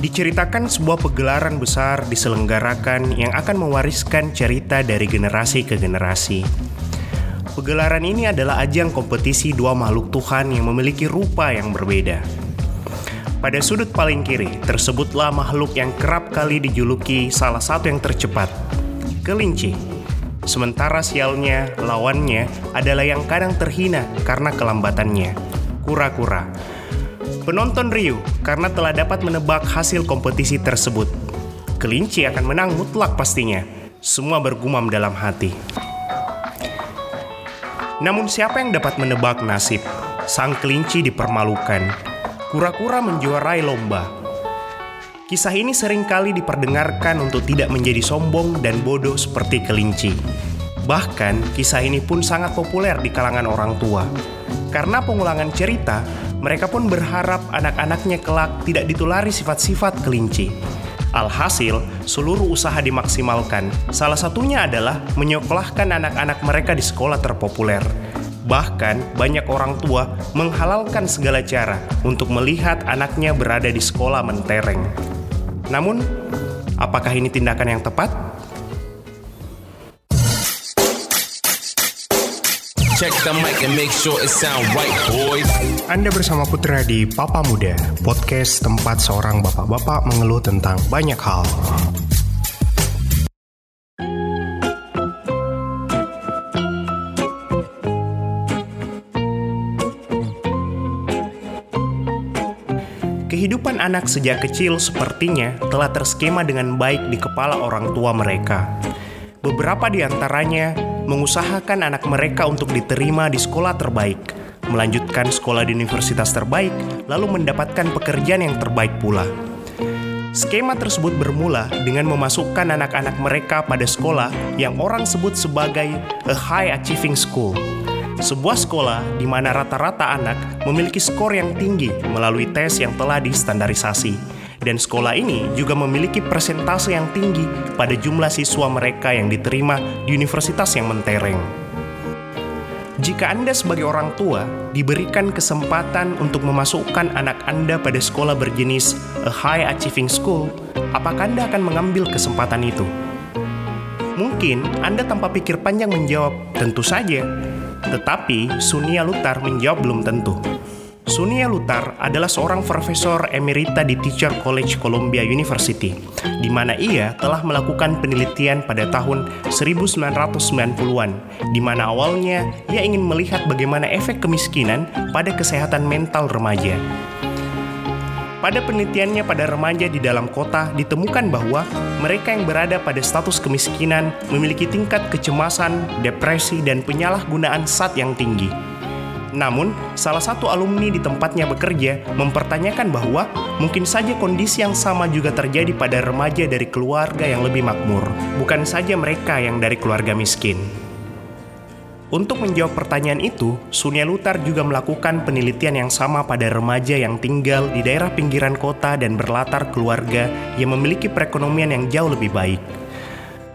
Diceritakan sebuah pegelaran besar diselenggarakan yang akan mewariskan cerita dari generasi ke generasi. Pegelaran ini adalah ajang kompetisi dua makhluk Tuhan yang memiliki rupa yang berbeda. Pada sudut paling kiri tersebutlah makhluk yang kerap kali dijuluki salah satu yang tercepat, kelinci. Sementara sialnya, lawannya adalah yang kadang terhina karena kelambatannya, kura-kura. Penonton riuh karena telah dapat menebak hasil kompetisi tersebut. Kelinci akan menang mutlak pastinya. Semua bergumam dalam hati. Namun siapa yang dapat menebak nasib? Sang kelinci dipermalukan. Kura-kura menjuarai lomba. Kisah ini sering kali diperdengarkan untuk tidak menjadi sombong dan bodoh seperti kelinci. Bahkan, kisah ini pun sangat populer di kalangan orang tua. Karena pengulangan cerita, mereka pun berharap anak-anaknya kelak tidak ditulari sifat-sifat kelinci. Alhasil, seluruh usaha dimaksimalkan. Salah satunya adalah menyekolahkan anak-anak mereka di sekolah terpopuler. Bahkan, banyak orang tua menghalalkan segala cara untuk melihat anaknya berada di sekolah mentereng. Namun, apakah ini tindakan yang tepat? Check the mic and make sure it sound right, boys. Anda bersama Putra di Papa Muda, podcast tempat seorang bapak-bapak mengeluh tentang banyak hal. Kehidupan anak sejak kecil sepertinya telah terskema dengan baik di kepala orang tua mereka. Beberapa di antaranya mengusahakan anak mereka untuk diterima di sekolah terbaik, melanjutkan sekolah di universitas terbaik, lalu mendapatkan pekerjaan yang terbaik pula. Skema tersebut bermula dengan memasukkan anak-anak mereka pada sekolah yang orang sebut sebagai a high achieving school. Sebuah sekolah di mana rata-rata anak memiliki skor yang tinggi melalui tes yang telah distandarisasi dan sekolah ini juga memiliki persentase yang tinggi pada jumlah siswa mereka yang diterima di universitas yang mentereng. Jika Anda sebagai orang tua diberikan kesempatan untuk memasukkan anak Anda pada sekolah berjenis a high achieving school, apakah Anda akan mengambil kesempatan itu? Mungkin Anda tanpa pikir panjang menjawab, tentu saja. Tetapi Sunia Lutar menjawab belum tentu. Sunia Lutar adalah seorang profesor emerita di Teacher College Columbia University, di mana ia telah melakukan penelitian pada tahun 1990-an, di mana awalnya ia ingin melihat bagaimana efek kemiskinan pada kesehatan mental remaja. Pada penelitiannya pada remaja di dalam kota ditemukan bahwa mereka yang berada pada status kemiskinan memiliki tingkat kecemasan, depresi, dan penyalahgunaan zat yang tinggi. Namun, salah satu alumni di tempatnya bekerja mempertanyakan bahwa mungkin saja kondisi yang sama juga terjadi pada remaja dari keluarga yang lebih makmur, bukan saja mereka yang dari keluarga miskin. Untuk menjawab pertanyaan itu, Sunia Lutar juga melakukan penelitian yang sama pada remaja yang tinggal di daerah pinggiran kota dan berlatar keluarga yang memiliki perekonomian yang jauh lebih baik.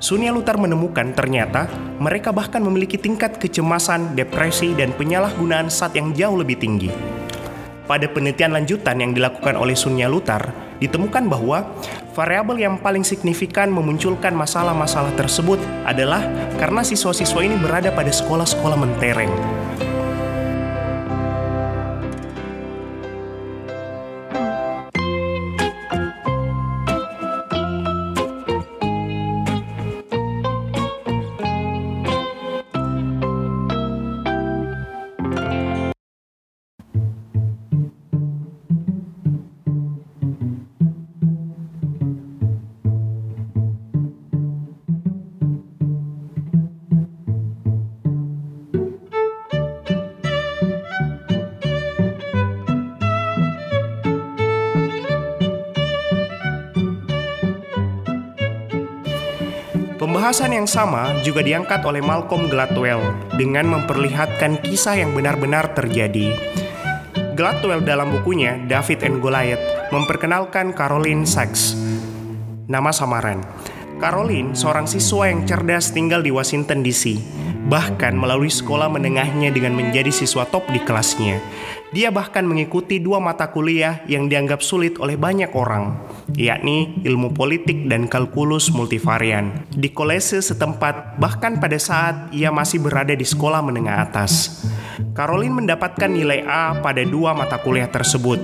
Sunia Lutar menemukan ternyata mereka bahkan memiliki tingkat kecemasan, depresi, dan penyalahgunaan zat yang jauh lebih tinggi. Pada penelitian lanjutan yang dilakukan oleh Sunia Lutar, ditemukan bahwa variabel yang paling signifikan memunculkan masalah-masalah tersebut adalah karena siswa-siswa ini berada pada sekolah-sekolah mentereng. Pembahasan yang sama juga diangkat oleh Malcolm Gladwell dengan memperlihatkan kisah yang benar-benar terjadi. Gladwell dalam bukunya David and Goliath memperkenalkan Caroline Sachs, nama samaran. Caroline, seorang siswa yang cerdas tinggal di Washington DC, bahkan melalui sekolah menengahnya dengan menjadi siswa top di kelasnya. Dia bahkan mengikuti dua mata kuliah yang dianggap sulit oleh banyak orang, yakni ilmu politik dan kalkulus multivarian. Di kolese setempat, bahkan pada saat ia masih berada di sekolah menengah atas. Caroline mendapatkan nilai A pada dua mata kuliah tersebut,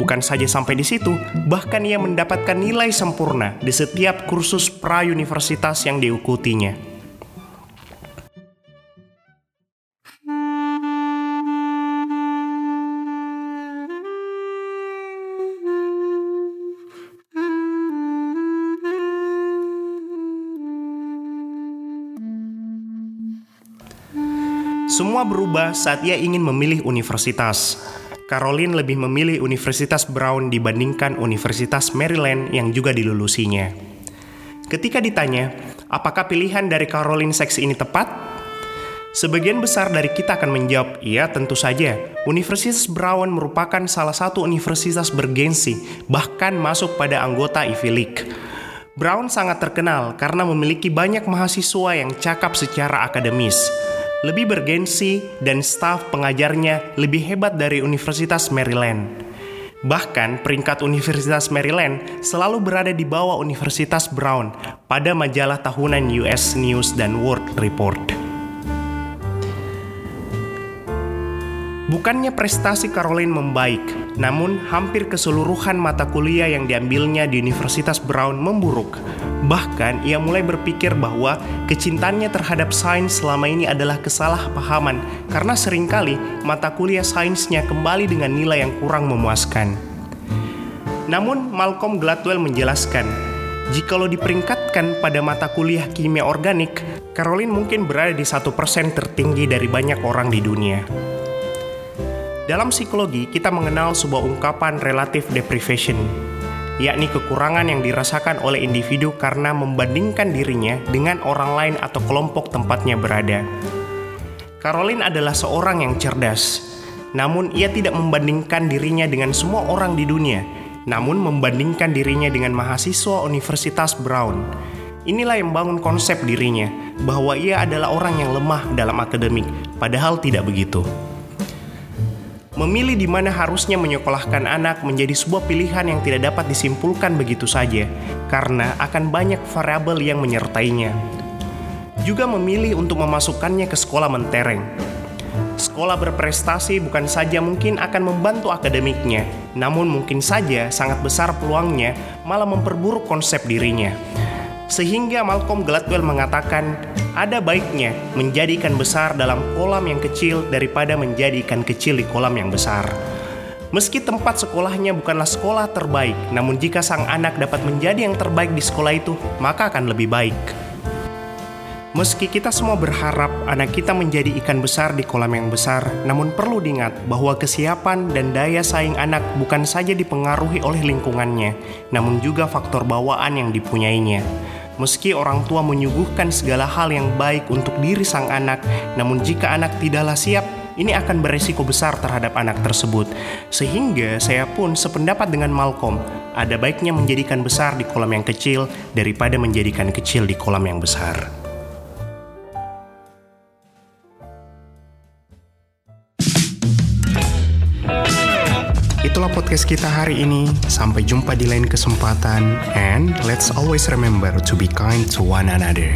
Bukan saja sampai di situ, bahkan ia mendapatkan nilai sempurna di setiap kursus pra-universitas yang diikutinya. Semua berubah saat ia ingin memilih universitas. Caroline lebih memilih Universitas Brown dibandingkan Universitas Maryland yang juga dilulusinya. Ketika ditanya, apakah pilihan dari Caroline seks ini tepat? Sebagian besar dari kita akan menjawab, iya tentu saja. Universitas Brown merupakan salah satu universitas bergensi, bahkan masuk pada anggota Ivy League. Brown sangat terkenal karena memiliki banyak mahasiswa yang cakap secara akademis lebih bergensi dan staf pengajarnya lebih hebat dari Universitas Maryland. Bahkan peringkat Universitas Maryland selalu berada di bawah Universitas Brown pada majalah tahunan US News dan World Report. Bukannya prestasi Caroline membaik, namun hampir keseluruhan mata kuliah yang diambilnya di Universitas Brown memburuk. Bahkan ia mulai berpikir bahwa kecintaannya terhadap sains selama ini adalah kesalahpahaman karena sering kali mata kuliah sainsnya kembali dengan nilai yang kurang memuaskan. Namun Malcolm Gladwell menjelaskan, jikalau diperingkatkan pada mata kuliah kimia organik, Caroline mungkin berada di satu persen tertinggi dari banyak orang di dunia. Dalam psikologi, kita mengenal sebuah ungkapan relative deprivation, yakni kekurangan yang dirasakan oleh individu karena membandingkan dirinya dengan orang lain atau kelompok tempatnya berada. Caroline adalah seorang yang cerdas, namun ia tidak membandingkan dirinya dengan semua orang di dunia, namun membandingkan dirinya dengan mahasiswa Universitas Brown. Inilah yang bangun konsep dirinya bahwa ia adalah orang yang lemah dalam akademik, padahal tidak begitu. Memilih di mana harusnya menyekolahkan anak menjadi sebuah pilihan yang tidak dapat disimpulkan begitu saja, karena akan banyak variabel yang menyertainya. Juga memilih untuk memasukkannya ke sekolah mentereng. Sekolah berprestasi bukan saja mungkin akan membantu akademiknya, namun mungkin saja sangat besar peluangnya malah memperburuk konsep dirinya. Sehingga Malcolm Gladwell mengatakan, ada baiknya menjadi ikan besar dalam kolam yang kecil daripada menjadi ikan kecil di kolam yang besar. Meski tempat sekolahnya bukanlah sekolah terbaik, namun jika sang anak dapat menjadi yang terbaik di sekolah itu, maka akan lebih baik. Meski kita semua berharap anak kita menjadi ikan besar di kolam yang besar, namun perlu diingat bahwa kesiapan dan daya saing anak bukan saja dipengaruhi oleh lingkungannya, namun juga faktor bawaan yang dipunyainya. Meski orang tua menyuguhkan segala hal yang baik untuk diri sang anak, namun jika anak tidaklah siap, ini akan beresiko besar terhadap anak tersebut. Sehingga saya pun sependapat dengan Malcolm, ada baiknya menjadikan besar di kolam yang kecil daripada menjadikan kecil di kolam yang besar. Itulah podcast kita hari ini. Sampai jumpa di lain kesempatan. And let's always remember to be kind to one another.